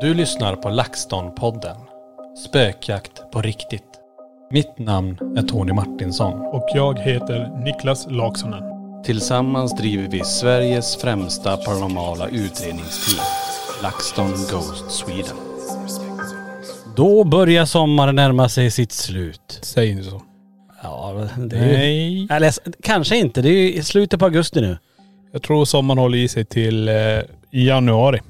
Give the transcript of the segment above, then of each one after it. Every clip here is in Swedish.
Du lyssnar på LaxTon-podden. Spökjakt på riktigt. Mitt namn är Tony Martinsson. Och jag heter Niklas Laksonen. Tillsammans driver vi Sveriges främsta paranormala utredningsteam. LaxTon Ghost Sweden. Då börjar sommaren närma sig sitt slut. Säg inte så. Ja, det är ju... Nej. Eller kanske inte. Det är ju i slutet på augusti nu. Jag tror sommaren håller i sig till eh, januari.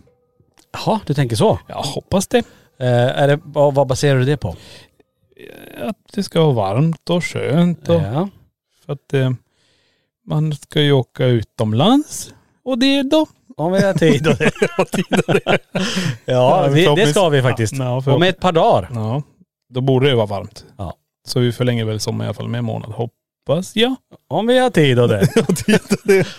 Jaha, du tänker så? Jag hoppas det. Eh, är det vad, vad baserar du det på? Att det ska vara varmt och skönt och Ja. för att eh, man ska ju åka utomlands. Och det då? Om vi har tid och det. ja, vi, det ska vi faktiskt. Ja, Om ett par dagar. Ja, då borde det vara varmt. Ja. Så vi förlänger väl sommaren i alla fall med en månad. Hoppas jag. Om vi har tid och det.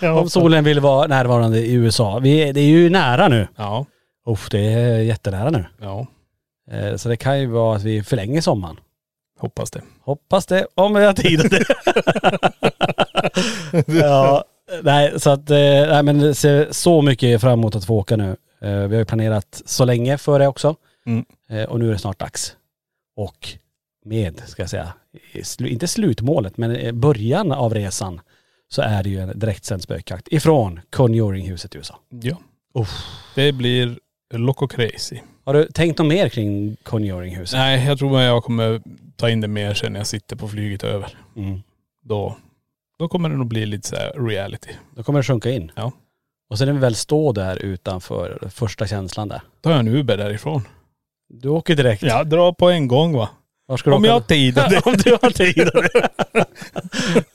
ja, Om solen vill vara närvarande i USA. Vi, det är ju nära nu. Ja. Uff, det är jättenära nu. Ja, Eh, Så det kan ju vara att vi förlänger sommaren. hoppas det. Hoppas det, om vi har tid det. ja, nej så att, eh, nej men ser så mycket fram emot att få åka nu. Eh, Vi har ju planerat så länge för det också. Mm. Och nu är det snart dags. Och med, ska jag säga, inte slutmålet, men början av resan så är det ju en direktsänd spökjakt ifrån Conjuring-huset i USA. Ja. Det blir loco crazy. Har du tänkt något mer kring Conjuring-huset? Nej, jag tror att jag kommer ta in det mer sen när jag sitter på flyget över. Mm. Då, då kommer det nog bli lite så här reality. Då kommer det sjunka in. Ja. Och sen när vi väl står där utanför, första känslan där. Då har jag en Uber därifrån. Du åker direkt. Ja, dra på en gång va. Om jag har tid. Om du har tid.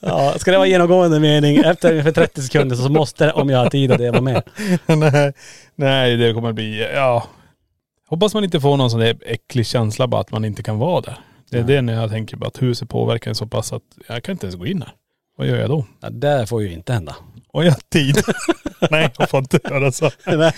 ja, ska det vara genomgående mening efter ungefär 30 sekunder så måste det, om jag har tid det vara med. nej, nej, det kommer bli, ja. Hoppas man inte får någon sån där äcklig känsla bara att man inte kan vara där. Det är det när jag tänker på att huset påverkar en så pass att jag kan inte ens gå in här. Vad gör jag då? Ja, det får ju inte hända. Och jag har tid. nej, jag får inte göra så. Nej.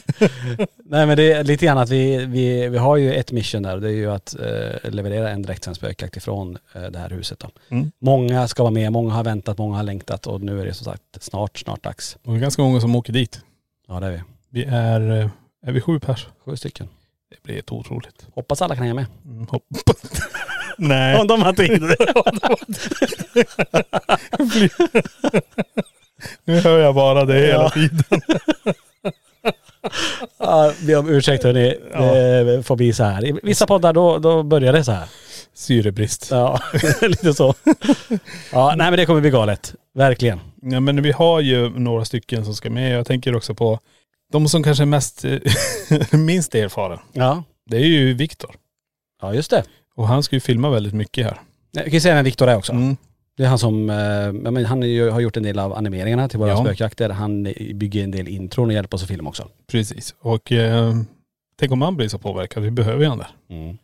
Nej men det är lite grann att vi, vi, vi har ju ett mission där och det är ju att eh, leverera en direktsänd spökjakt ifrån eh, det här huset då. Mm. Många ska vara med, många har väntat, många har längtat och nu är det som sagt snart, snart dags. Och det är ganska många som åker dit. Ja det är vi. Vi är, eh, är vi sju pers? Sju stycken. Det blir helt otroligt. Hoppas alla kan hänga med. Mm, hoppas. Nej. Om de har tid. Nu hör jag bara det hela Ja. tiden. Ja, be om ursäkt hörni. Det får bli så här. I vissa poddar då, då börjar det så här. Syrebrist. Ja, lite så. Ja, nej men det kommer bli galet. Verkligen. Ja men vi har ju några stycken som ska med. Jag tänker också på de som kanske är mest, eh, minst erfaren. Ja. Det är ju Viktor. Ja just det. Och han ska ju filma väldigt mycket här. Jag kan ju säga vem Viktor är också. Mm. Det är han som, eh, men han ju, har gjort en del av animeringarna till våra Ja. spökjakter. Han bygger en del intron och hjälper oss att filma också. Precis. Och eh, tänk om han blir så påverkad. Vi behöver ju han där. Mm.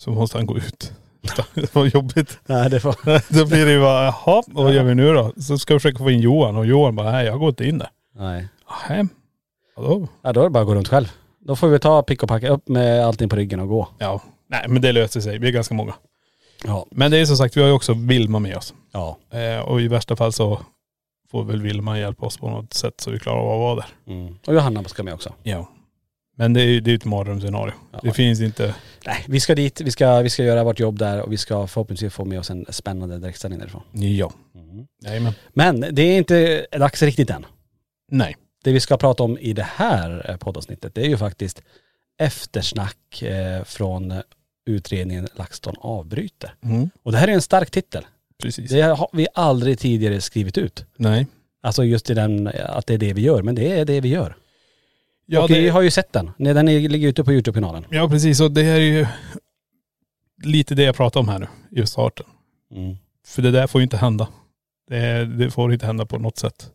Så måste han gå ut. Det var jobbigt. Nej det får.. Då blir det ju bara, jaha, vad gör vi nu då? Så ska vi försöka få in Johan och Johan bara, nej jag går inte in där. Nej. Nej. Ja, då, Ja, då är det bara att gå runt själv. Då får vi ta pick och packa upp med allting på ryggen och gå. ja. Nej men det löser sig. Vi är ganska många. Ja. Men det är som sagt, vi har ju också Vilma med oss. Ja. Eh, och i värsta fall så får väl Vilma hjälpa oss på något sätt så vi klarar av att vara där. Mm. Och Johanna ska med också. Ja. Men det är ju det är ju ett mardrömsscenario. Ja. Det finns inte.. Nej, vi ska dit, vi ska, vi ska göra vårt jobb där och vi ska förhoppningsvis få med oss en spännande direktsändning därifrån. Ja. Mm. Jajamän. Men det är inte dags riktigt än. Nej. Det vi ska prata om i det här eh, poddavsnittet det är ju faktiskt eftersnack eh, från utredningen LaxTon avbryter. Mm. Och det här är en stark titel. Precis. Det har vi aldrig tidigare skrivit ut. Nej. Alltså just i den, att det är det vi gör, men det är det vi gör. Ja, och det, vi har ju sett den. Den ligger ute på Youtube-kanalen. ja precis och det här är ju lite det jag pratar om här nu i starten. Mm. För det där får ju inte hända. Det, det får inte hända på något sätt.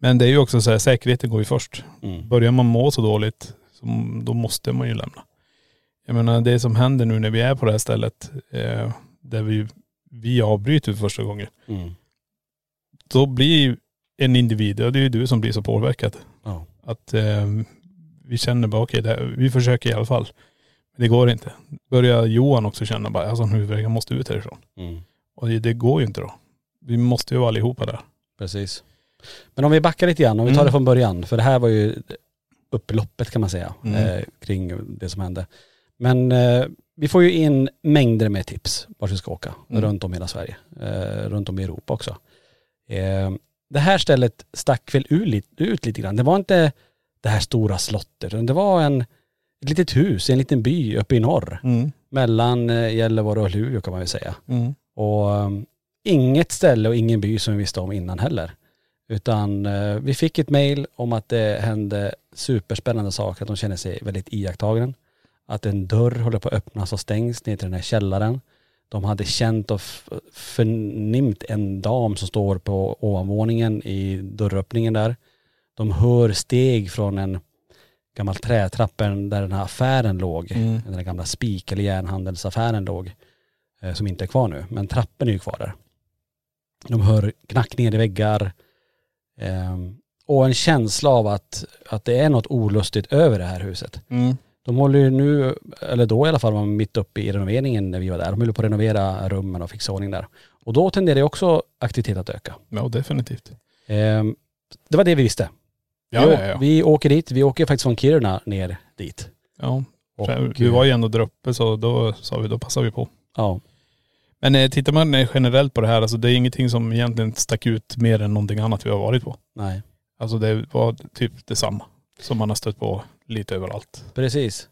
Men det är ju också så här, säkerheten går ju först. Mm. Börjar man må så dåligt, så, då måste man ju lämna. Jag menar det som händer nu när vi är på det här stället, eh, där vi, vi avbryter för första gången. Mm. Då blir en individ, och det är ju du som blir så påverkad. Ja. Att eh, vi känner bara okej, här- vi försöker i alla fall. Men det går inte. Börjar Johan också känna bara, alltså huvudvärk, jag måste ut härifrån. Mm. Och det, det går ju inte då. Vi måste ju vara allihopa där. Precis. Men om vi backar lite grann, om vi tar Mm. det från början, för det här var ju upploppet kan man säga, Mm. eh, kring det som hände. Men eh, vi får ju in mängder med tips vart vi ska åka, Mm. runt om i hela Sverige, eh, runt om i Europa också. Eh, det här stället stack väl ut, lite- ut lite grann. Det var inte det här stora slottet, utan det var en, ett litet hus i en liten by uppe i norr, mellan eh, Gällivare och Luleå kan man väl säga. Och um, inget ställe och ingen by som vi visste om innan heller. Utan eh, vi fick ett mail om att det hände superspännande saker, att de känner sig väldigt iakttagen. Att en dörr håller på att öppnas och stängs ner till den här källaren. De hade känt och förnimt en dam som står på ovanvåningen i dörröppningen där. De hör steg från en gammal trätrappa där den här affären låg. Mm. Den där gamla spik eller järnhandelsaffären låg. eh, Som inte är kvar nu. Men trappen är ju kvar där. De hör knackningar i väggar. ehm, och en känsla av att, att det är något olustigt över det här huset. Mm. De håller ju nu, eller då i alla fall, var mitt uppe i renoveringen när vi var där. De håller på att renovera rummen och fixa ordning där. Och då tenderar ju också aktiviteten att öka. Ja definitivt. Ehm, det var det vi visste. Ja, vi, ja, ja. vi åker dit, vi åker faktiskt från Kiruna ner dit. ja. Och, vi var ju ändå där uppe så då sa vi, då passar vi på. Ja, Men eh, tittar man eh, generellt på det här, alltså det är ingenting som egentligen stack ut mer än någonting annat vi har varit på. nej. Alltså det var typ detsamma som man har stött på lite överallt. Precis.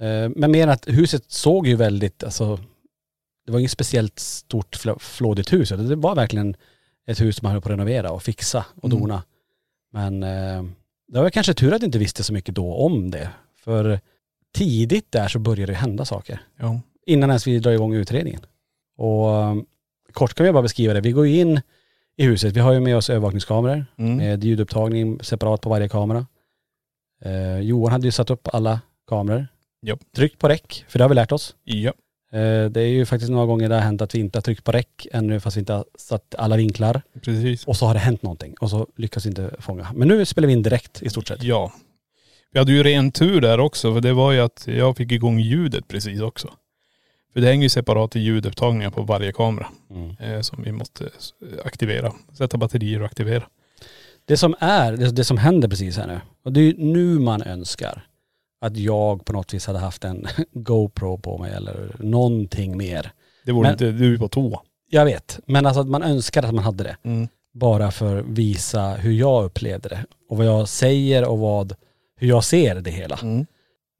Eh, Men mer att huset såg ju väldigt, alltså det var inget speciellt stort fl- flådigt hus. Det var verkligen ett hus som man höll på att renovera och fixa och Mm. dona. Men eh, det var kanske tur att jag inte visste så mycket då om det. För tidigt där så började det hända saker. Ja. Innan ens vi drar igång utredningen. Och eh, kort kan vi bara beskriva det. Vi går ju in i huset. Vi har ju med oss övervakningskameror Mm. med ljudupptagning separat på varje kamera. Eh, Johan hade ju satt upp alla kameror. Japp. Tryck på räck, för det har vi lärt oss. Ja. Eh, det är ju faktiskt några gånger det har hänt att vi inte har tryckt på räck ännu fast vi inte har satt alla vinklar. Precis. Och så har det hänt någonting och så lyckas vi inte fånga. Men nu spelar vi in direkt i stort sett. Ja. Vi hade ju ren tur där också för det var ju att jag fick igång ljudet precis också. För det hänger ju separata ljudupptagningar på varje kamera Mm. eh, som vi måste aktivera. Sätta batterier och aktivera. Det som är, det, det som händer precis här nu, och det är ju nu man önskar att jag på något vis hade haft en GoPro på mig eller någonting mer. Det vore Men- inte du på tå. Jag vet, men alltså att man önskar att man hade det. Mm. Bara för att visa hur jag upplevde det. Och vad jag säger och vad, hur jag ser det hela. Mm.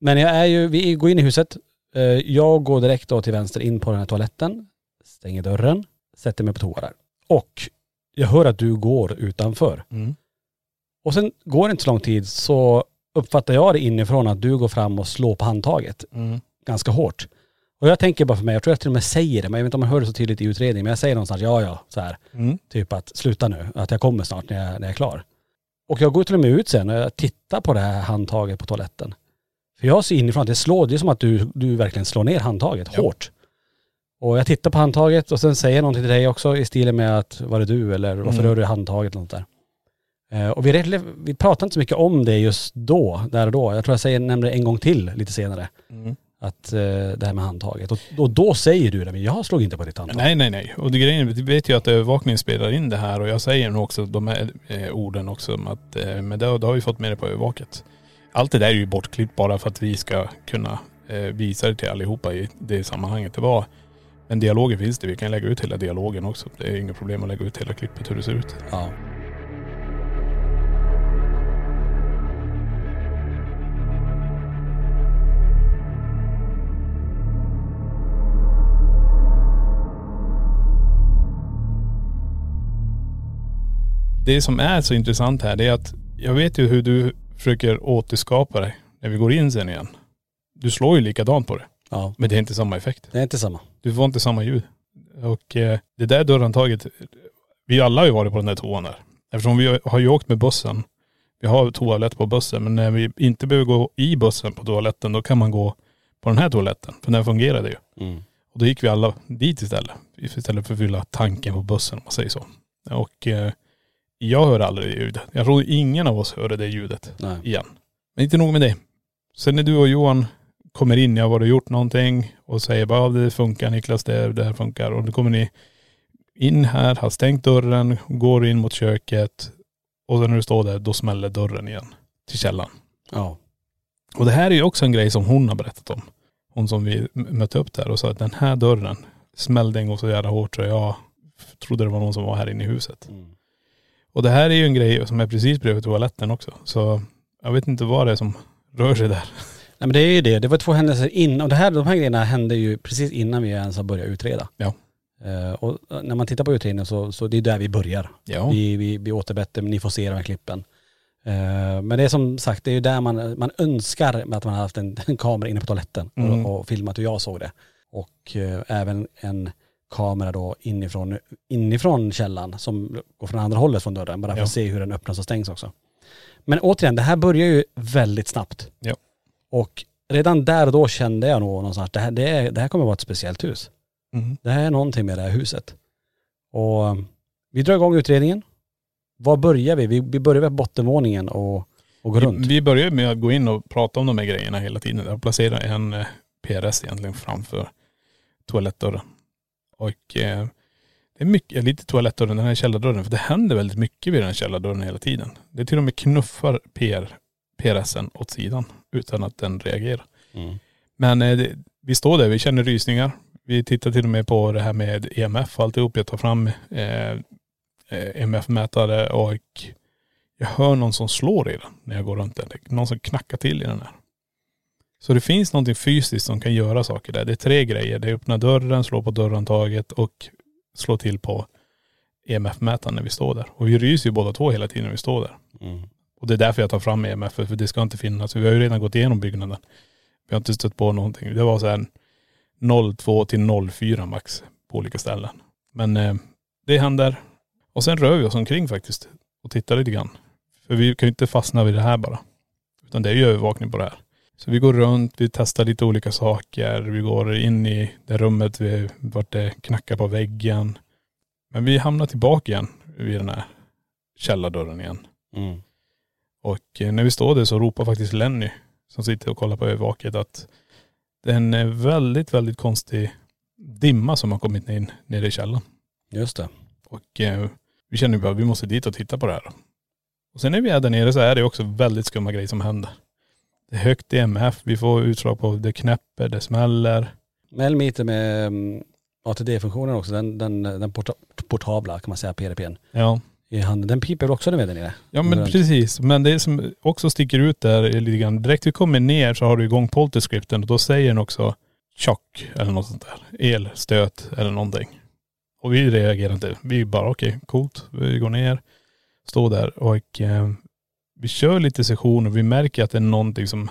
Men jag är ju, vi går in i huset. Eh, Jag går direkt då till vänster in på den här toaletten. Stänger dörren. Sätter mig på toa där. Och jag hör att du går utanför. Mm. Och sen går det inte så lång tid så uppfattar jag det inifrån att du går fram och slår på handtaget Mm. ganska hårt. Och jag tänker bara för mig, jag tror jag till och med säger det, men jag vet inte om man hör det så tydligt i utredningen, men jag säger någonstans ja ja, så här. Mm. Typ att sluta nu, att jag kommer snart när jag, när jag är klar. Och jag går till och med ut sen och jag tittar på det här handtaget på toaletten. För jag ser inifrån att det slår, det är som att du, du verkligen slår ner handtaget Ja. hårt. Och jag tittar på handtaget och sen säger jag någonting till dig också i stilen med att var det du eller varför Mm. rör du handtaget eller något där. Eh, och vi, vi pratade inte så mycket om det just då, där och då. Jag tror jag säger, nämnde det en gång till lite senare. Att eh, det här med handtaget. Och, och då säger du det, men jag slog inte på ditt handtag. Nej, nej, nej. Och det grejen, vi vet ju att övervakningen spelar in det här och jag säger nog också de här eh, orden också om att, eh, men det, det har vi fått med det på övervaket. Allt det där är ju bortklippt bara för att vi ska kunna eh, visa det till allihopa i det sammanhanget det var. Men dialogen finns det, vi kan lägga ut hela dialogen också. Det är inga problem att lägga ut hela klippet hur det ser ut. Ja. Det som är så intressant här det är att jag vet ju hur du försöker återskapa dig när vi går in sen igen. Du slår ju likadant på det. ja. Men det är inte samma effekt. Det är inte samma. Du får inte samma ljud. Och eh, det där dörrhandtaget, vi alla har ju varit på den där toan där. Eftersom vi har ju åkt med bussen. Vi har toalett på bussen men när vi inte behöver gå i bussen på toaletten då kan man gå på den här toaletten. För den fungerade ju. Mm. Och då gick vi alla dit istället. Istället för att fylla tanken på bussen om man säger så. Och eh, jag hör aldrig det ljudet. Jag tror ingen av oss hörde det ljudet Nej. igen. Men inte nog med det. Sen när du och Johan kommer in, jag har varit och gjort någonting och säger bara "Ja, det funkar Niklas, det, det här funkar. Och då kommer ni in här, har stängt dörren, går in mot köket och sen när du står där, då smäller dörren igen till källaren. Ja. Och det här är ju också en grej som hon har berättat om. Hon som vi mötte upp där och sa att den här dörren smällde en gång så jävla hårt så jag trodde det var någon som var här inne i huset. Mm. Och det här är ju en grej som är precis bredvid toaletten också. Så jag vet inte vad det är som rör sig där. Nej men det är ju det. Det var två händelser innan. Och det här, de här grejerna hände ju precis innan vi ens har börjat utreda. Ja. Eh, och när man tittar på utredningen så, så det är där vi börjar. Ja. Vi, vi, vi återberättar, ni får se de här klippen. Eh, men det är som sagt, det är ju där man, man önskar att man hade haft en, en kamera inne på toaletten Mm. och, och filmat hur jag såg det. Och eh, även en kamera då inifrån, inifrån källan som går från andra hållet från dörren. Bara för Ja. att se hur den öppnas och stängs också. Men återigen, det här börjar ju väldigt snabbt. Ja. Och redan där och då kände jag nog någonstans, det här, det, är, det här kommer vara ett speciellt hus. Mm. Det här är någonting med det här huset. Och um, vi drar igång utredningen. Var börjar vi? Vi, vi börjar vid bottenvåningen och, och går runt. Vi, vi börjar med att gå in och prata om de här grejerna hela tiden. Jag placerar en eh, PRS egentligen framför toalettdörren. Och eh, det är mycket, lite toalettdörren, den här källardörren, för det händer väldigt mycket vid den här källardörren hela tiden. Det till och med knuffar PR, PRSen åt sidan utan att den reagerar. Mm. Men eh, det, vi står där, vi känner rysningar. Vi tittar till och med på det här med EMF och alltihop. Jag tar fram eh, eh, EMF-mätare och jag hör någon som slår i den när jag går runt den. Någon som knackar till i den här. Så det finns någonting fysiskt som kan göra saker där. Det är tre grejer. Det är öppna dörren, slå på dörrhandtaget och slå till på EMF-mätaren när vi står där. Och vi ryser ju båda två hela tiden när vi står där. Mm. Och det är därför jag tar fram EMF, för det ska inte finnas. Vi har ju redan gått igenom byggnaden. Vi har inte stött på någonting. Det var så här 02 till 04 max på olika ställen. Men eh, det händer. Och sen rör vi oss omkring faktiskt och tittar lite grann. För vi kan ju inte fastna vid det här bara. Utan det är ju övervakning på det här. Så vi går runt, vi testar lite olika saker. Vi går in i det rummet vi, vart det knackar på väggen. Men vi hamnar tillbaka igen vid den här källardörren igen. Mm. Och eh, när vi står där så ropar faktiskt Lenny som sitter och kollar på övervaket att det är en eh, väldigt, väldigt konstig dimma som har kommit in nere i källaren. Just det. Och eh, vi känner bara att vi måste dit och titta på det här. Och sen när vi är där nere så är det också väldigt skumma grejer som händer. Det är högt EMF, vi får utslag på det knäpper, det smäller. Melmeter med um, ATD-funktionen också, den, den, den porta, portabla kan man säga, PRPn. Ja. I handen. Den piper också med där nere? Ja men Runt. precis. Men det som också sticker ut där är lite grann, direkt vi kommer ner så har du igång polterscripten och då säger den också chock eller något sånt där. Elstöt eller någonting. Och vi reagerar inte. Vi bara okej, coolt. Vi går ner, står där och eh, vi kör lite sessioner. Vi märker att det är någonting som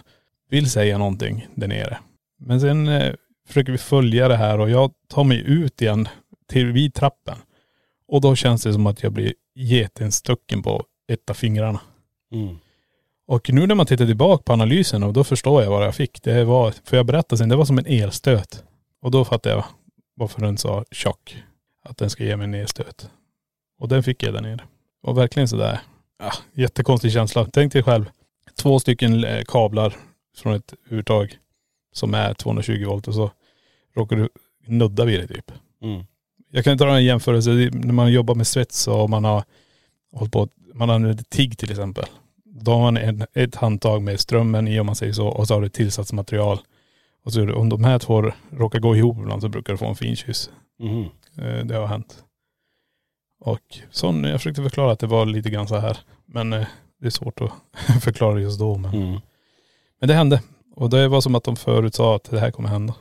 vill säga någonting där nere. Men sen eh, försöker vi följa det här och jag tar mig ut igen till vid trappen. Och då känns det som att jag blir getinstucken på ett av fingrarna. Mm. Och nu när man tittar tillbaka på analysen och då förstår jag vad jag fick. Det var, för jag berättade sen, det var som en elstöt. Och då fattade jag varför den sa chock. Att den ska ge mig en elstöt. Och den fick jag där nere. Och verkligen sådär. ja, jättekonstig känsla. Tänk dig själv, två stycken eh, kablar från ett urtag som är 220 volt och så råkar du nudda vid det typ. Mm. Jag kan dra en jämförelse, när man jobbar med svets och man har hållit på, man använder TIG till exempel. Då har man en, ett handtag med strömmen i om man säger så och så har du tillsatsmaterial. Och så om de här två råkar gå ihop ibland så brukar du få en fin kyss. Eh, Det har hänt. Och sån, jag försökte förklara att det var lite grann så här. Men eh, det är svårt att förklara just då. Men, Mm. men det hände. Och det var som att de förut sa att det här kommer hända.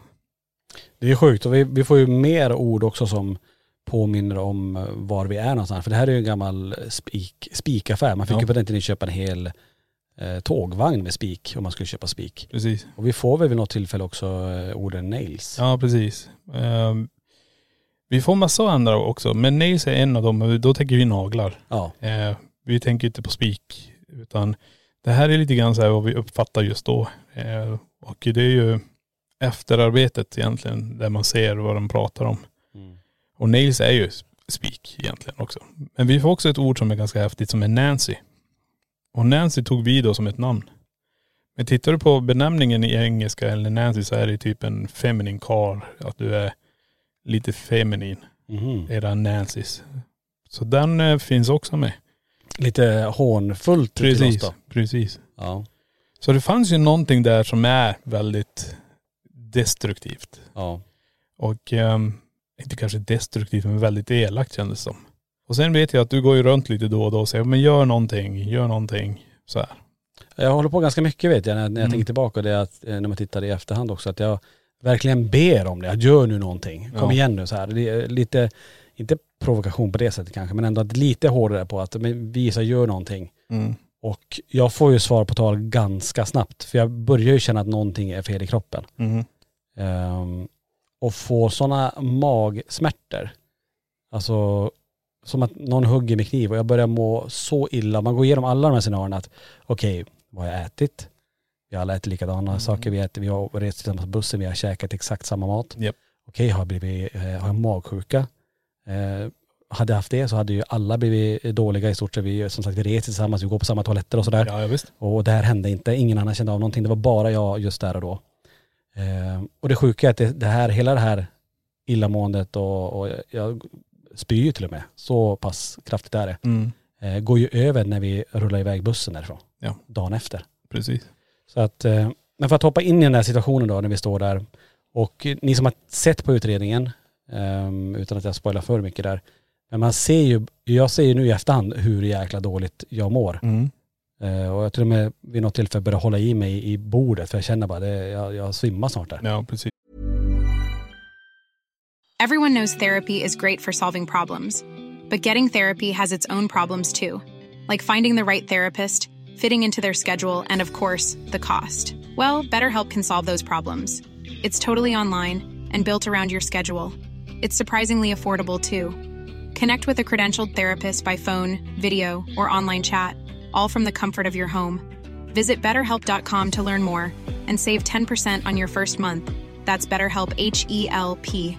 Det är sjukt och vi, vi får ju mer ord också som påminner om eh, var vi är någonstans. För det här är ju en gammal spik, spikaffär. Man fick Ja. ju på den tiden köpa en hel eh, tågvagn med spik om man skulle köpa spik. Precis. Och vi får väl vid något tillfälle också eh, orden nails. Ja precis. Ehm, vi får massa andra också. Men nails är en av dem. Då tänker vi naglar. Ja. Eh, vi tänker inte på spik. Utan det här är lite grann så här vad vi uppfattar just då. Eh, och det är ju efterarbetet egentligen. Där man ser vad de pratar om. Mm. Och nails är ju spik egentligen också. Men vi får också ett ord som är ganska häftigt som är Nancy. Och Nancy tog vi då som ett namn. Men tittar du på benämningen i engelska eller Nancy så är det typ en feminine car. Att du är lite feminin. Mhm. Era Nancys. Så den eh, finns också med. Lite hånfullt Precis, precis. Ja. Så det fanns ju någonting där som är väldigt destruktivt. Ja. Och ehm, inte kanske destruktivt men väldigt elakt kändes det som. Och sen vet jag att du går ju runt lite då och då och säger men gör någonting, gör någonting. Så här. Jag håller på ganska mycket vet jag när, när jag Mm. tänker tillbaka. Det att, eh, när man tittar i efterhand också, att jag verkligen ber om det. Att gör nu någonting. Kom Ja. igen nu så här. Det är lite, inte provokation på det sättet kanske, men ändå lite hårdare på att visa, gör någonting. Mm. Och jag får ju svar på tal ganska snabbt. För jag börjar ju känna att någonting är fel i kroppen. Mhm. Ehm, och få sådana magsmärtor. Alltså som att någon hugger med kniv och jag börjar må så illa. Man går igenom alla de här scenarierna att okej, vad har jag ätit? Vi har alla ätit likadana saker. Vi, äter, vi har rest tillsammans på bussen, vi har käkat exakt samma mat. Japp. Okej, har jag blivit, eh, har jag magsjuka? Eh, hade jag haft det så hade ju alla blivit dåliga i stort sett. Vi som sagt vi reser tillsammans, vi går på samma toaletter och sådär. Ja, ja visst. Och det här hände inte, ingen annan kände av någonting. Det var bara jag just där och då. Eh, och det sjuka är att det, det här, hela det här illamåendet och, och jag spyr ju till och med. Så pass kraftigt är det. Mm. Eh, går ju över när vi rullar iväg bussen därifrån. Ja. Dagen efter. Precis. Så att, eh, men för att hoppa in i den här situationen då när vi står där. Och ni som har sett på utredningen, ehm, utan att jag spoilar för mycket där. Men man ser ju, jag ser ju nu i efterhand hur jäkla dåligt jag mår. Mm. Eh, och jag till och med vid något tillfälle började hålla i mig i bordet för jag känner bara det, jag, jag svimmar snart där. Ja, precis. Everyone knows therapy is great for solving problems, but getting therapy has its own problems too, like finding the right therapist, fitting into their schedule, and of course, the cost. Well, BetterHelp can solve those problems. It's totally online and built around your schedule. It's surprisingly affordable too. Connect with a credentialed therapist by phone, video, or online chat, all from the comfort of your home. Visit betterhelp.com to learn more and save 10% on your first month. That's BetterHelp H E L P.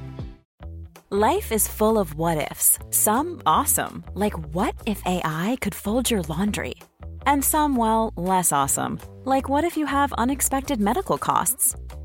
Life is full of what ifs. Some awesome, like what if AI could fold your laundry? And some, well, less awesome, like what if you have unexpected medical costs?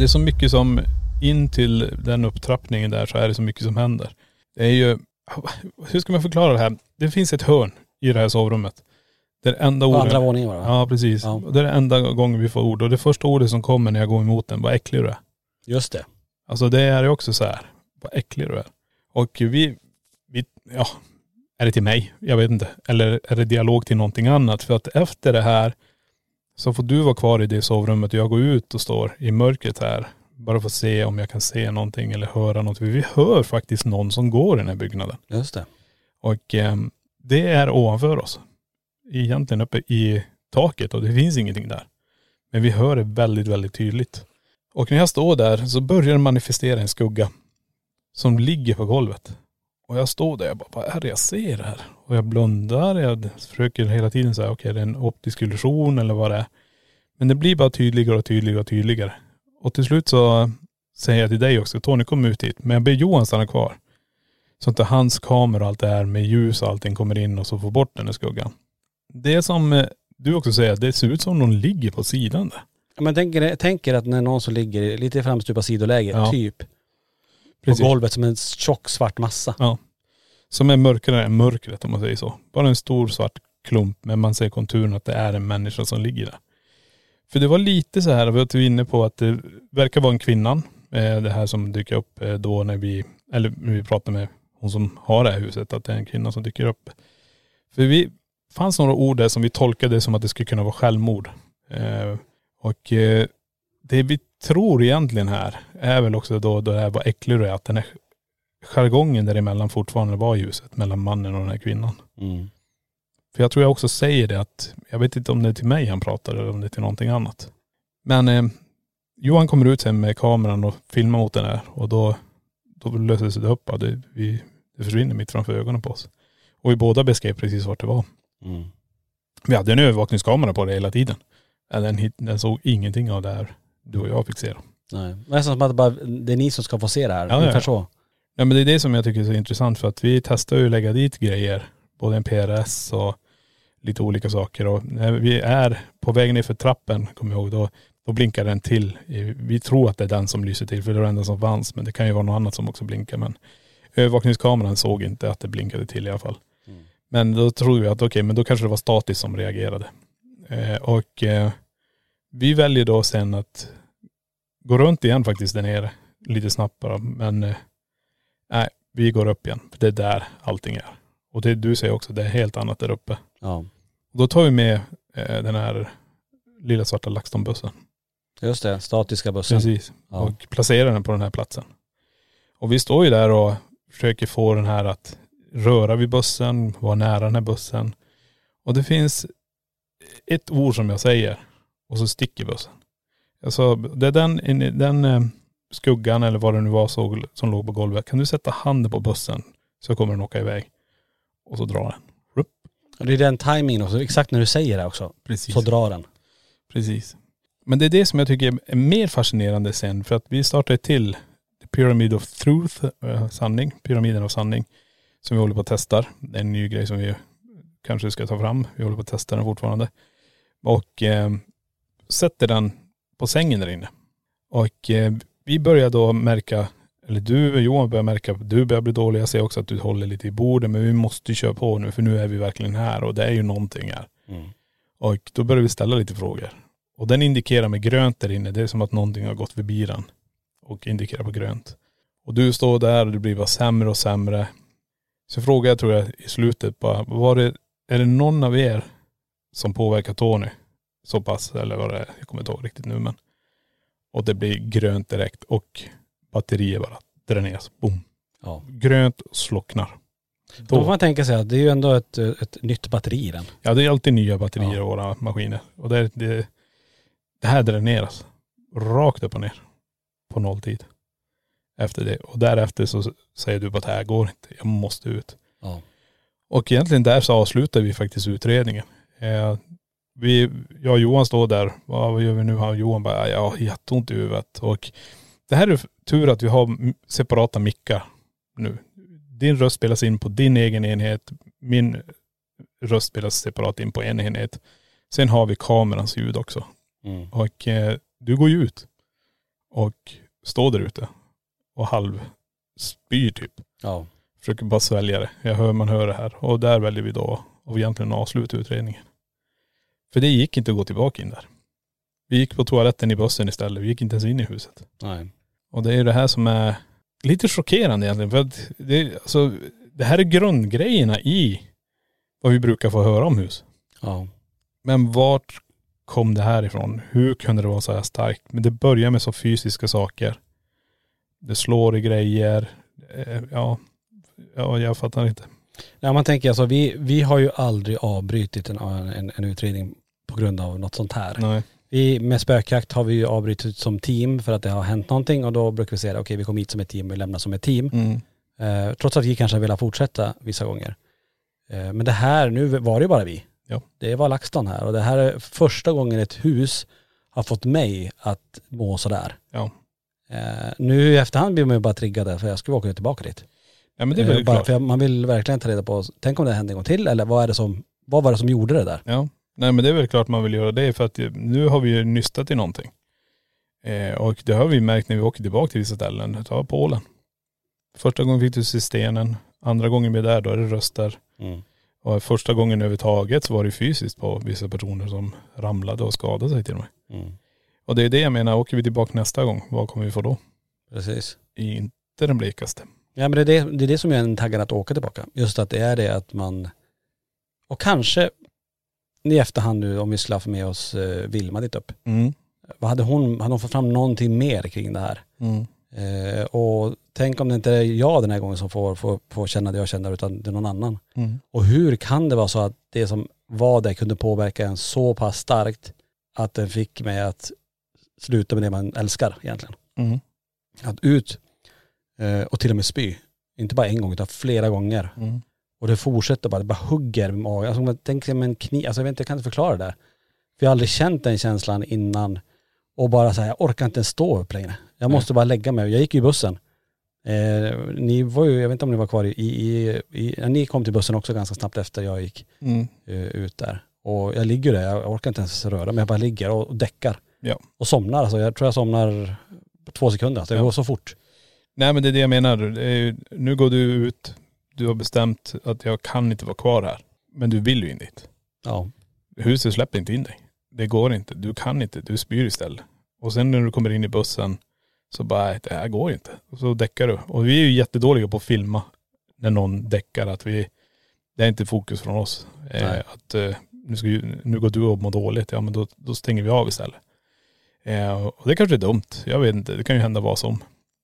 Det är så mycket som, in till den upptrappningen där så är det så mycket som händer. Det är ju, hur ska man förklara det här? Det finns ett hörn i det här sovrummet. Det är det enda ordet. andra våningen var det? Ja precis. Ja. Det är det enda gången vi får ord. Och det första ordet som kommer när jag går emot den, vad äcklig du är. Just det. Alltså det är ju också så här, vad äcklig du är. Och vi, vi, ja, är det till mig? Jag vet inte. Eller är det dialog till någonting annat? För att efter det här så får du vara kvar i det sovrummet och jag går ut och står i mörkret här Bara för att se om jag kan se någonting eller höra något. Vi hör faktiskt någon som går i den här byggnaden. Just det. Och eh, det är ovanför oss. Egentligen uppe i taket och det finns ingenting där. Men vi hör det väldigt, väldigt tydligt. Och när jag står där så börjar det manifestera en skugga som ligger på golvet. Och jag står där och bara, vad är det jag ser här? Och jag blundar, jag försöker hela tiden säga, okej det är en optisk illusion eller vad det är. Men det blir bara tydligare och tydligare och tydligare. Och till slut så säger jag till dig också, Tony kom ut hit, men jag ber Johan stanna kvar. Så inte hans kamera och allt det här med ljus och allting kommer in och så får bort den här skuggan. Det som eh, du också säger, det ser ut som någon ligger på sidan där. Ja, Men tänker, tänker att när någon som ligger lite framstupa sidoläge, Ja. typ, Precis. på golvet som en tjock svart massa. Ja. Som är mörkare än mörkret om man säger så. Bara en stor svart klump men man ser konturen att det är en människa som ligger där. För det var lite så här, vi var inne på att det verkar vara en kvinnan. eh, Det här som dyker upp eh, då när vi, eller när vi pratar med hon som har det här huset, att det är en kvinna som dyker upp. För vi, fanns några ord där som vi tolkade som att det skulle kunna vara självmord. Eh, Och det vi tror egentligen här är väl också då, då det här var är att den här jargongen däremellan fortfarande var ljuset mellan mannen och den här kvinnan. Mm. För jag tror jag också säger det att, jag vet inte om det är till mig han pratar eller om det är till någonting annat. Men eh, Johan kommer ut sen med kameran och filmar mot den här och då, då löser det sig upp. Det, vi, det försvinner mitt framför ögonen på oss. Och vi båda beskrev precis vart det var. Mm. Vi hade en övervakningskamera på det hela tiden. Den, den såg ingenting av det här du och jag fick se. Då. Nej. Det är som att det, bara, det är ni som ska få se det här. Ja, Ungefär ja. så. Ja men det är det som jag tycker är så intressant för att vi testar ju att lägga dit grejer. Både en PRS och lite olika saker. Och när vi är på väg ner för trappen, kommer jag ihåg, då, då blinkar den till. Vi tror att det är den som lyser till för det är det enda som fanns. Men det kan ju vara något annat som också blinkar. Men övervakningskameran såg inte att det blinkade till i alla fall. Men då tror vi att okej, men då kanske det var statiskt som reagerade. Eh, och eh, vi väljer då sen att gå runt igen faktiskt där nere. Lite snabbt bara. Men eh, nej, vi går upp igen. För det är där allting är. Och det du säger också, det är helt annat där uppe. Ja. Och då tar vi med eh, den här lilla svarta LaxTon-bussen. Just det, statiska bussen. Precis. Ja. Och placerar den på den här platsen. Och vi står ju där och försöker få den här att röra vid bussen, vara nära den här bussen. Och det finns ett ord som jag säger och så sticker bussen. Alltså det är den, den eh, skuggan eller vad det nu var såg, som låg på golvet. Kan du sätta handen på bussen så kommer den åka iväg. Och så drar den. Rupp. Och det är den timingen också, exakt när du säger det också. Precis. Så drar den. Precis. Men det är det som jag tycker är mer fascinerande sen. För att vi startar ett till Pyramid of Truth, eh, sanning, pyramiden av sanning. Som vi håller på att testa. Det är en ny grej som vi kanske ska ta fram. Vi håller på att testa den fortfarande. Och eh, sätter den på sängen där inne. Och eh, vi börjar då märka, eller du Johan börjar märka du börjar bli dålig. Jag ser också att du håller lite i bordet. Men vi måste ju köra på nu för nu är vi verkligen här och det är ju någonting här. Och då börjar vi ställa lite frågor. Och den indikerar med grönt där inne. Det är som att någonting har gått förbi den. Och indikerar på grönt. Och du står där och det blir bara sämre och sämre. Så frågar jag tror jag i slutet bara, var det, är det någon av er som påverkar Tony? Så pass, eller vad det är, jag kommer inte ihåg riktigt nu men. Och det blir grönt direkt och batterier bara dräneras. Boom. Ja. Grönt slocknar. Då får man tänka sig att det är ju ändå ett, ett nytt batteri i den. Ja det är alltid nya batterier i Ja. våra maskiner. Och det, det, det här dräneras. Rakt upp och ner. På nolltid. Efter det. Och därefter så säger du bara att det här går inte. Jag måste ut. Ja. Och egentligen där så avslutar vi faktiskt utredningen. Vi, jag och Johan står där. Vad gör vi nu? Han och Johan bara, jag har jätteont i huvudet. Och det här är tur att vi har separata mickar nu. Din röst spelas in på din egen enhet. Min röst spelas separat in på en enhet. Sen har vi kamerans ljud också. Mm. Och eh, du går ju ut och står där ute och halv spyr typ. Ja. Försöker bara svälja det. Jag hör, man hör det här. Och där väljer vi då att egentligen avsluta utredningen. För det gick inte att gå tillbaka in där. Vi gick på toaletten i bussen istället. Vi gick inte ens in i huset. Nej. Och det är det här som är lite chockerande egentligen. För att det, alltså, det här är grundgrejerna i vad vi brukar få höra om hus. Ja. Men vart kom det här ifrån? Hur kunde det vara så här starkt? Men det börjar med så fysiska saker. Det slår i grejer. Eh, Ja, ja jag fattar inte. Ja, man tänker alltså, vi, vi har ju aldrig avbrutit en, en, en utredning på grund av något sånt här. Nej. Vi, med spökjakt har vi ju avbrutit som team för att det har hänt någonting och då brukar vi säga okej vi kom hit som ett team, vi lämnar som ett team. Mm. Eh, trots att vi kanske velat fortsätta vissa gånger. Eh, men det här, nu var det ju bara vi. Ja. Det var LaxTon här och det här är första gången ett hus har fått mig att må sådär. Ja. Eh, nu i efterhand blir man ju bara triggad för jag skulle åka tillbaka dit. ja men det är Eh, väl bara klart. för man vill verkligen ta reda på, tänk om det hände en gång till eller vad är det som, vad var det som gjorde det där? Ja. Nej men det är väl klart man vill göra det för att eh, nu har vi ju nystat i någonting. Eh, och det har vi märkt när vi åker tillbaka till vissa ställen. Ta Polen. Första gången fick du se stenen. Andra gången vi är där då är det röster. Och första gången överhuvudtaget så var det fysiskt på vissa personer som ramlade och skadade sig till och med. Mm. Och det är det jag menar, åker vi tillbaka nästa gång, vad kommer vi få då? Precis. Inte den blekaste. Ja men det är det, det är det som gör en taggad att åka tillbaka. Just att det är det att man, och kanske i efterhand nu om vi skulle haft med oss eh, Vilma dit upp. Mm. Vad hade hon, hade hon fått fram någonting mer kring det här? Mm. Eh, och tänk om det inte är jag den här gången som får, får, får känna det jag känner utan det är någon annan. Mm. Och hur kan det vara så att det som var där kunde påverka en så pass starkt att den fick mig att sluta med det man älskar egentligen. Mm. Att ut eh, och till och med spy. Inte bara en gång utan flera gånger. Mm. Och det fortsätter bara, det bara hugger i magen. Alltså, man tänker med en kniv, alltså jag vet inte, jag kan inte förklara det. För jag har aldrig känt den känslan innan. Och bara så här, jag orkar inte ens stå upp längre. Jag måste bara lägga mig. Jag gick ju i bussen. Eh, ni var ju, jag vet inte om ni var kvar i, i, i ni kom till bussen också ganska snabbt efter jag gick Mm. eh, ut där. Och jag ligger där, jag orkar inte ens röra mig, jag bara ligger och, och däckar. Ja. Och somnar, alltså jag tror jag somnar på två sekunder, alltså det Ja. går så fort. Nej men det är det jag menar. Ju- nu går du ut, du har bestämt att jag kan inte vara kvar här. Men du vill ju in dit. Ja. Huset släpper inte in dig. Det går inte. Du kan inte. Du spyr istället. Och sen när du kommer in i bussen så bara, "Nej, det här går inte. Och så däckar du. Och vi är ju jättedåliga på att filma när någon däckar. Att vi, det är inte fokus från oss. Eh, att eh, nu, ska, ju- nu går du och mår dåligt. Ja men då, då stänger vi av istället. Eh, och det kanske är dumt. Jag vet inte. Det kan ju hända vad som.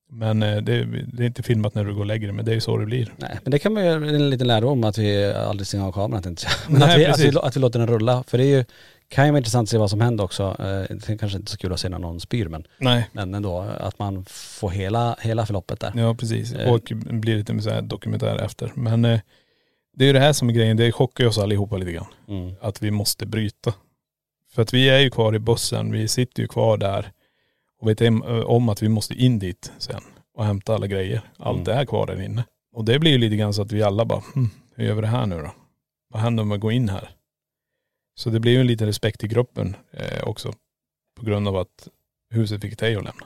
Men eh, det, det är inte filmat när du går och lägger dig. Men det är ju så det blir. Nej, men det kan man ju en liten lärdom att vi aldrig stänger av kameran tänkte jag. Men Nej, att, vi, att, vi, att vi låter den rulla. För det är ju, kan ju vara intressant att se vad som händer också. Eh, Det är kanske inte så kul att se när någon spyr men, Nej. men ändå att man får hela, hela förloppet där. Ja precis. Eh. Och blir lite så dokumentär efter. Men det är ju det här som är grejen. Det chockar ju oss allihopa lite grann. Mm. Att vi måste bryta. För att vi är ju kvar i bussen. Vi sitter ju kvar där. Och vet em- om att vi måste in dit sen. Och hämta alla grejer. Allt Mm. är kvar där inne. Och det blir ju lite grann så att vi alla bara, hm, hur gör vi det här nu då? Vad händer om vi går in här? Så det blir ju en liten respekt i gruppen eh, också. På grund av att huset fick dig att lämna.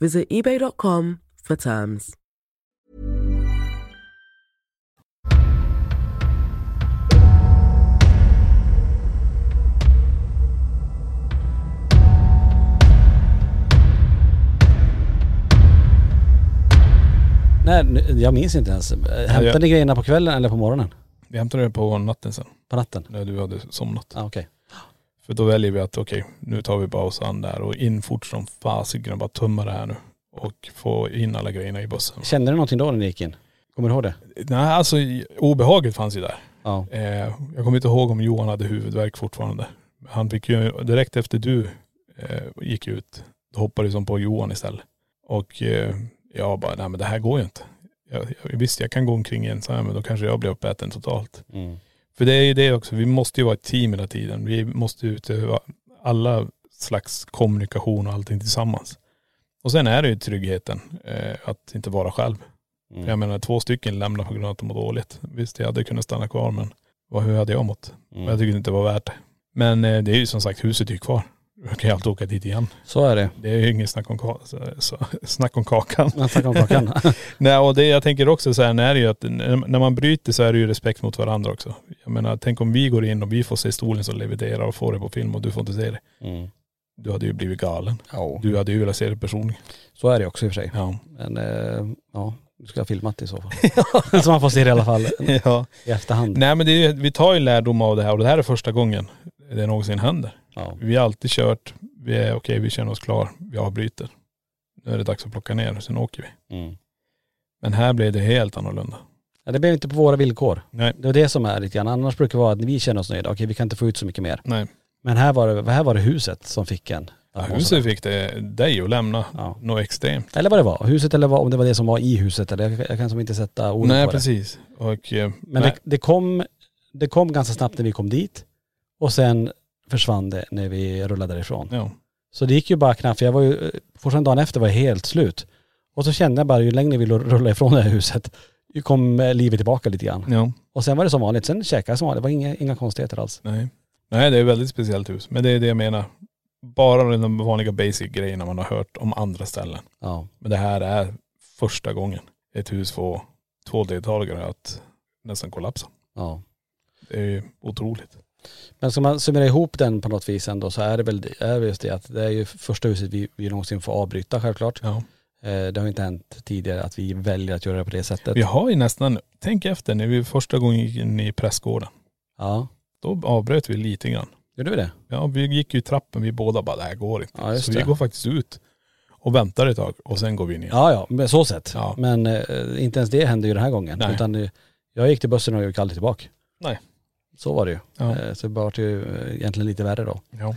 Visit eBay.com for terms. Nej, jag minns inte ens. Hämtade ni grejerna på kvällen eller på morgonen? Vi hämtade det på natten sen, På natten? när du hade somnat. Ja, okej. För då väljer vi att okej, nu tar vi pausan där och in fort som fasiken och bara tömma det här nu. Och få in alla grejerna i bussen. Kände du någonting då när ni gick in? Kommer du ihåg det? Nej alltså obehaget fanns ju där. Ja. Eh, jag kommer inte ihåg om Johan hade huvudvärk fortfarande. Han fick ju, direkt efter du eh, gick ut, då hoppade jag som på Johan istället. Och eh, jag bara, nej men det här går ju inte. Jag, jag, visst jag kan gå omkring ensam men då kanske jag blir uppäten totalt. Mm. För det är ju det också, vi måste ju vara ett team hela tiden. Vi måste utöva alla slags kommunikation och allting tillsammans. Och sen är det ju tryggheten, eh, att inte vara själv. Mm. Jag menar två stycken lämnar på grund av att de mår dåligt. Visst jag hade kunnat stanna kvar men vad, hur hade jag mått? Mm. Jag tycker inte det var värt det. Men eh, det är ju som sagt, huset är ju kvar. Jag kan ju alltid åka dit igen. Så är det. Det är ju inget snack om, ka- så, så, snack om kakan. Man snackar om kakan. Nej och det jag tänker också så här, när, det ju att, när man bryter så är det ju respekt mot varandra också. Jag menar tänk om vi går in och vi får se stolen som levererar och får det på film och du får inte se det. Mm. Du hade ju blivit galen. Ja, Du hade ju velat se det personligen. så är det också i och för sig. Ja. Men eh, ja, du ska ha filmat det i så fall. så man får se det i alla fall ja. i efterhand. Nej men det är, vi tar ju lärdom av det här och det här är första gången det någonsin händer. Ja. Vi har alltid kört, vi är okej vi känner oss klar, vi avbryter. Nu är det dags att plocka ner, sen åker vi. Mm. Men här blev det helt annorlunda. Ja, det blev inte på våra villkor. Nej. Det är det som är lite grann. Annars brukar det vara att vi känner oss nöjda. Okej vi kan inte få ut så mycket mer. Nej. Men här var det, här var det huset som fick en. Ja, huset fick det, dig att lämna Ja. något extremt. Eller vad det var. Huset eller vad, om det var det som var i huset. Eller jag, jag kan som inte sätta ord Nej på det. precis. Eh, Men nej. det, det, kom, det kom ganska snabbt när vi kom dit. Och sen försvann det när vi rullade därifrån. Ja. Så det gick ju bara knappt, för jag var ju, fortfarande dagen efter var jag helt slut. Och så kände jag bara ju längre vi rullade ifrån det här huset, ju kom livet tillbaka lite grann. ja. Och sen var det som vanligt, sen käkade jag som vanligt, det var inga, inga konstigheter alls. Nej. Nej det är ett väldigt speciellt hus. Men det är det jag menar. Bara de vanliga basic grejerna man har hört om andra ställen. Ja. Men det här är första gången ett hus får två deltagare att nästan kollapsa. ja. Det är otroligt. Men ska man summera ihop den på något vis ändå så är det väl är det just det att det är ju första huset vi, vi någonsin får avbryta självklart. Ja. Eh, det har inte hänt tidigare att vi väljer att göra det på det sättet. Vi har ju nästan, tänk efter när vi första gången gick in i pressgården. Ja, Då avbröt vi lite grann. gjorde vi det? Ja vi gick ju i trappen, vi båda bara det här går inte. Ja, så det. vi går faktiskt ut och väntar ett tag och sen går vi in igen. Ja, ja, men så sett. Ja. Men eh, inte ens det hände ju den här gången. Nej. Utan jag gick till bussen och gick aldrig tillbaka. Nej. Så var det ju. Ja. Eh, så det var ju eh, egentligen lite värre då. Ja.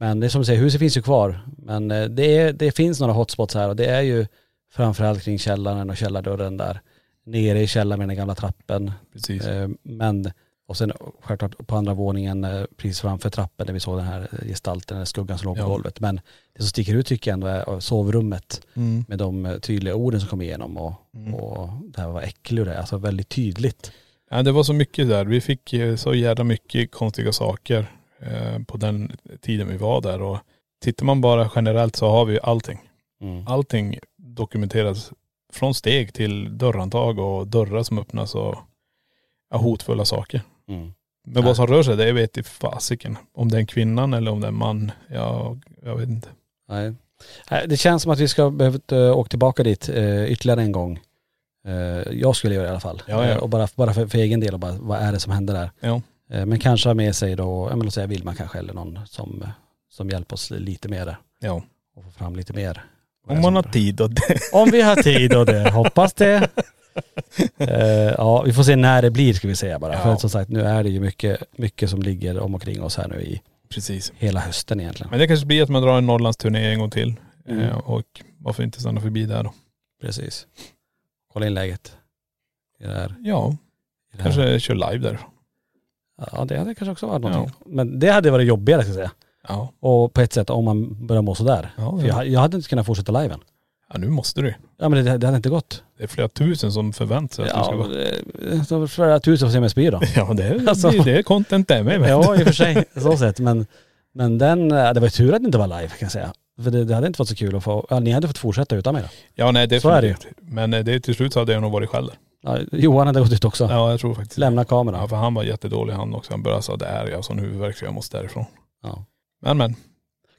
Men det är som du säger, huset finns ju kvar. Men eh, det, är, det finns några hotspots här och det är ju framförallt kring källaren och källardörren där. Nere i källaren med den gamla trappen. Precis. Men, och sen självklart på andra våningen precis framför trappen där vi såg den här gestalten, här skuggan som låg på Ja. golvet. Men det som sticker ut tycker jag ändå är sovrummet Mm. med de tydliga orden som kom igenom och, Mm. och det här var äcklig det, alltså väldigt tydligt. Ja, det var så mycket där. Vi fick eh, så jävla mycket konstiga saker eh, på den tiden vi var där. Och tittar man bara generellt så har vi allting. Mm. Allting dokumenteras från steg till dörrhandtag och dörrar som öppnas och ja, hotfulla saker. Mm. Men vad som rör sig, det vet i fasiken. Om det är en kvinnan eller om det är en man, ja, jag vet inte. Nej. Nej, Det känns som att vi ska behövt uh, åka tillbaka dit ytterligare en gång. Eh, jag skulle göra det i alla fall. Ja, ja. Eh, och bara, bara för, för egen del och bara, vad är det som händer där? Ja. Eh, men kanske ha med sig då, ja men låt säga Vilma kanske eller någon som, som hjälper oss lite mer där. Ja. Och få fram lite mer. Om man har tid och det. Om vi har tid och det, hoppas det. Eh, ja, vi får se när det blir ska vi säga bara. Ja. För att som sagt, nu är det ju mycket, mycket som ligger om och kring oss här nu i Precis. hela hösten egentligen. Men det kanske blir att man drar en Norrlandsturné en gång till. Mm. Eh, och varför inte stanna förbi där då? Precis. Kolla in läget. I det här, Ja, i det här. kanske kör live där. Ja det hade kanske också varit någonting. Men det hade varit jobbigare ska jag säga. Ja. Och på ett sätt om man börjar må sådär. Ja, För jag, jag hade inte kunnat fortsätta liven. Ja nu måste du. Ja men det, det hade inte gått. Det är flera tusen som förväntar sig att du ska det- det var flera tusen får se mig spy då. Ja det är, Alltså- det är content det med. vet Ja i och för sig, så sett. Men, men den, eh, det var ju tur att det inte var live kan jag säga. För det, det hade inte varit så kul att få, ni hade fått fortsätta utan mig då. Ja nej definitivt. Så är det ju. Men eh, det, till slut så hade jag nog varit själv där. Ja, Johan hade gått ut också. Ja jag tror faktiskt. Lämna kameran. Ja för han var jättedålig han också. Han började säga det är jag sån huvudvärk så jag måste därifrån. Ja. Men men.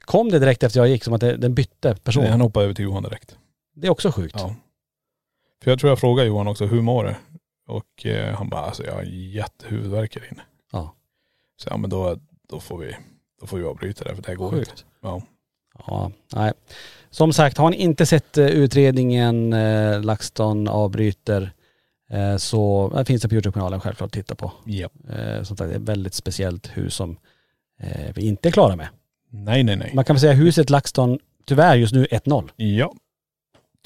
Kom det direkt efter jag gick som att det, den bytte person? Han hoppade över till Johan direkt. Det är också sjukt. Ja. För jag tror jag frågade Johan också, hur mår du? Och eh, han bara, alltså jag har jättehuvudvärk här inne. Ja. Så ja men då, då får vi, då får vi avbryta det för det här går inte. Sjukt. Ja. Ja, nej. Som sagt, har ni inte sett eh, utredningen eh, LaxTon avbryter eh, så eh, finns det på Youtube-kanalen självklart att titta på. Ja. Eh, som sagt, det är ett väldigt speciellt hus som eh, vi inte är klara med. Nej nej nej. Man kan väl säga huset LaxTon tyvärr just nu 1-0. Ja.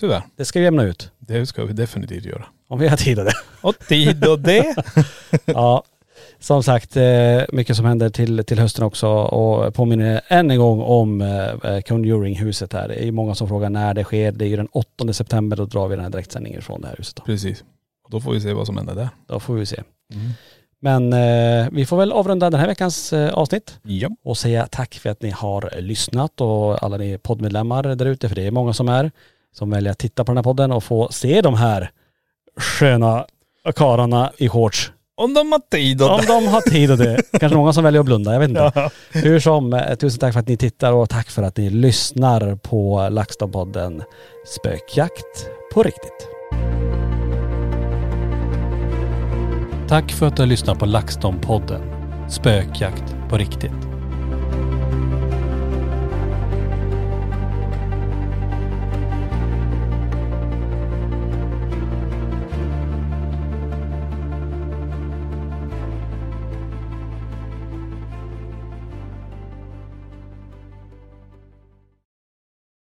Tyvärr. Det ska vi jämna ut. Det ska vi definitivt göra. Om vi har tid och det. Och tid och det. ja, som sagt, eh, mycket som händer till, till hösten också och påminner än en gång om eh, Conjuring-huset här. Det är ju många som frågar när det sker. Det är ju den 8 september, då drar vi den här direktsändningen från det här huset. Då, Precis. Och då får vi se vad som händer där. då får vi se. Men eh, vi får väl avrunda den här veckans eh, avsnitt Ja. och säga tack för att ni har lyssnat och alla ni poddmedlemmar där ute, för det är många som är, som väljer att titta på den här podden och få se de här sköna karlarna i shorts. Om de har tid och Om de har tid och det. Kanske många som väljer att blunda, jag vet inte. Ja. Hur som, eh, tusen tack för att ni tittar och tack för att ni lyssnar på LaxTon-podden Spökjakt på riktigt. Tack för att du har lyssnat på LaxTon-podden Spökjakt på riktigt.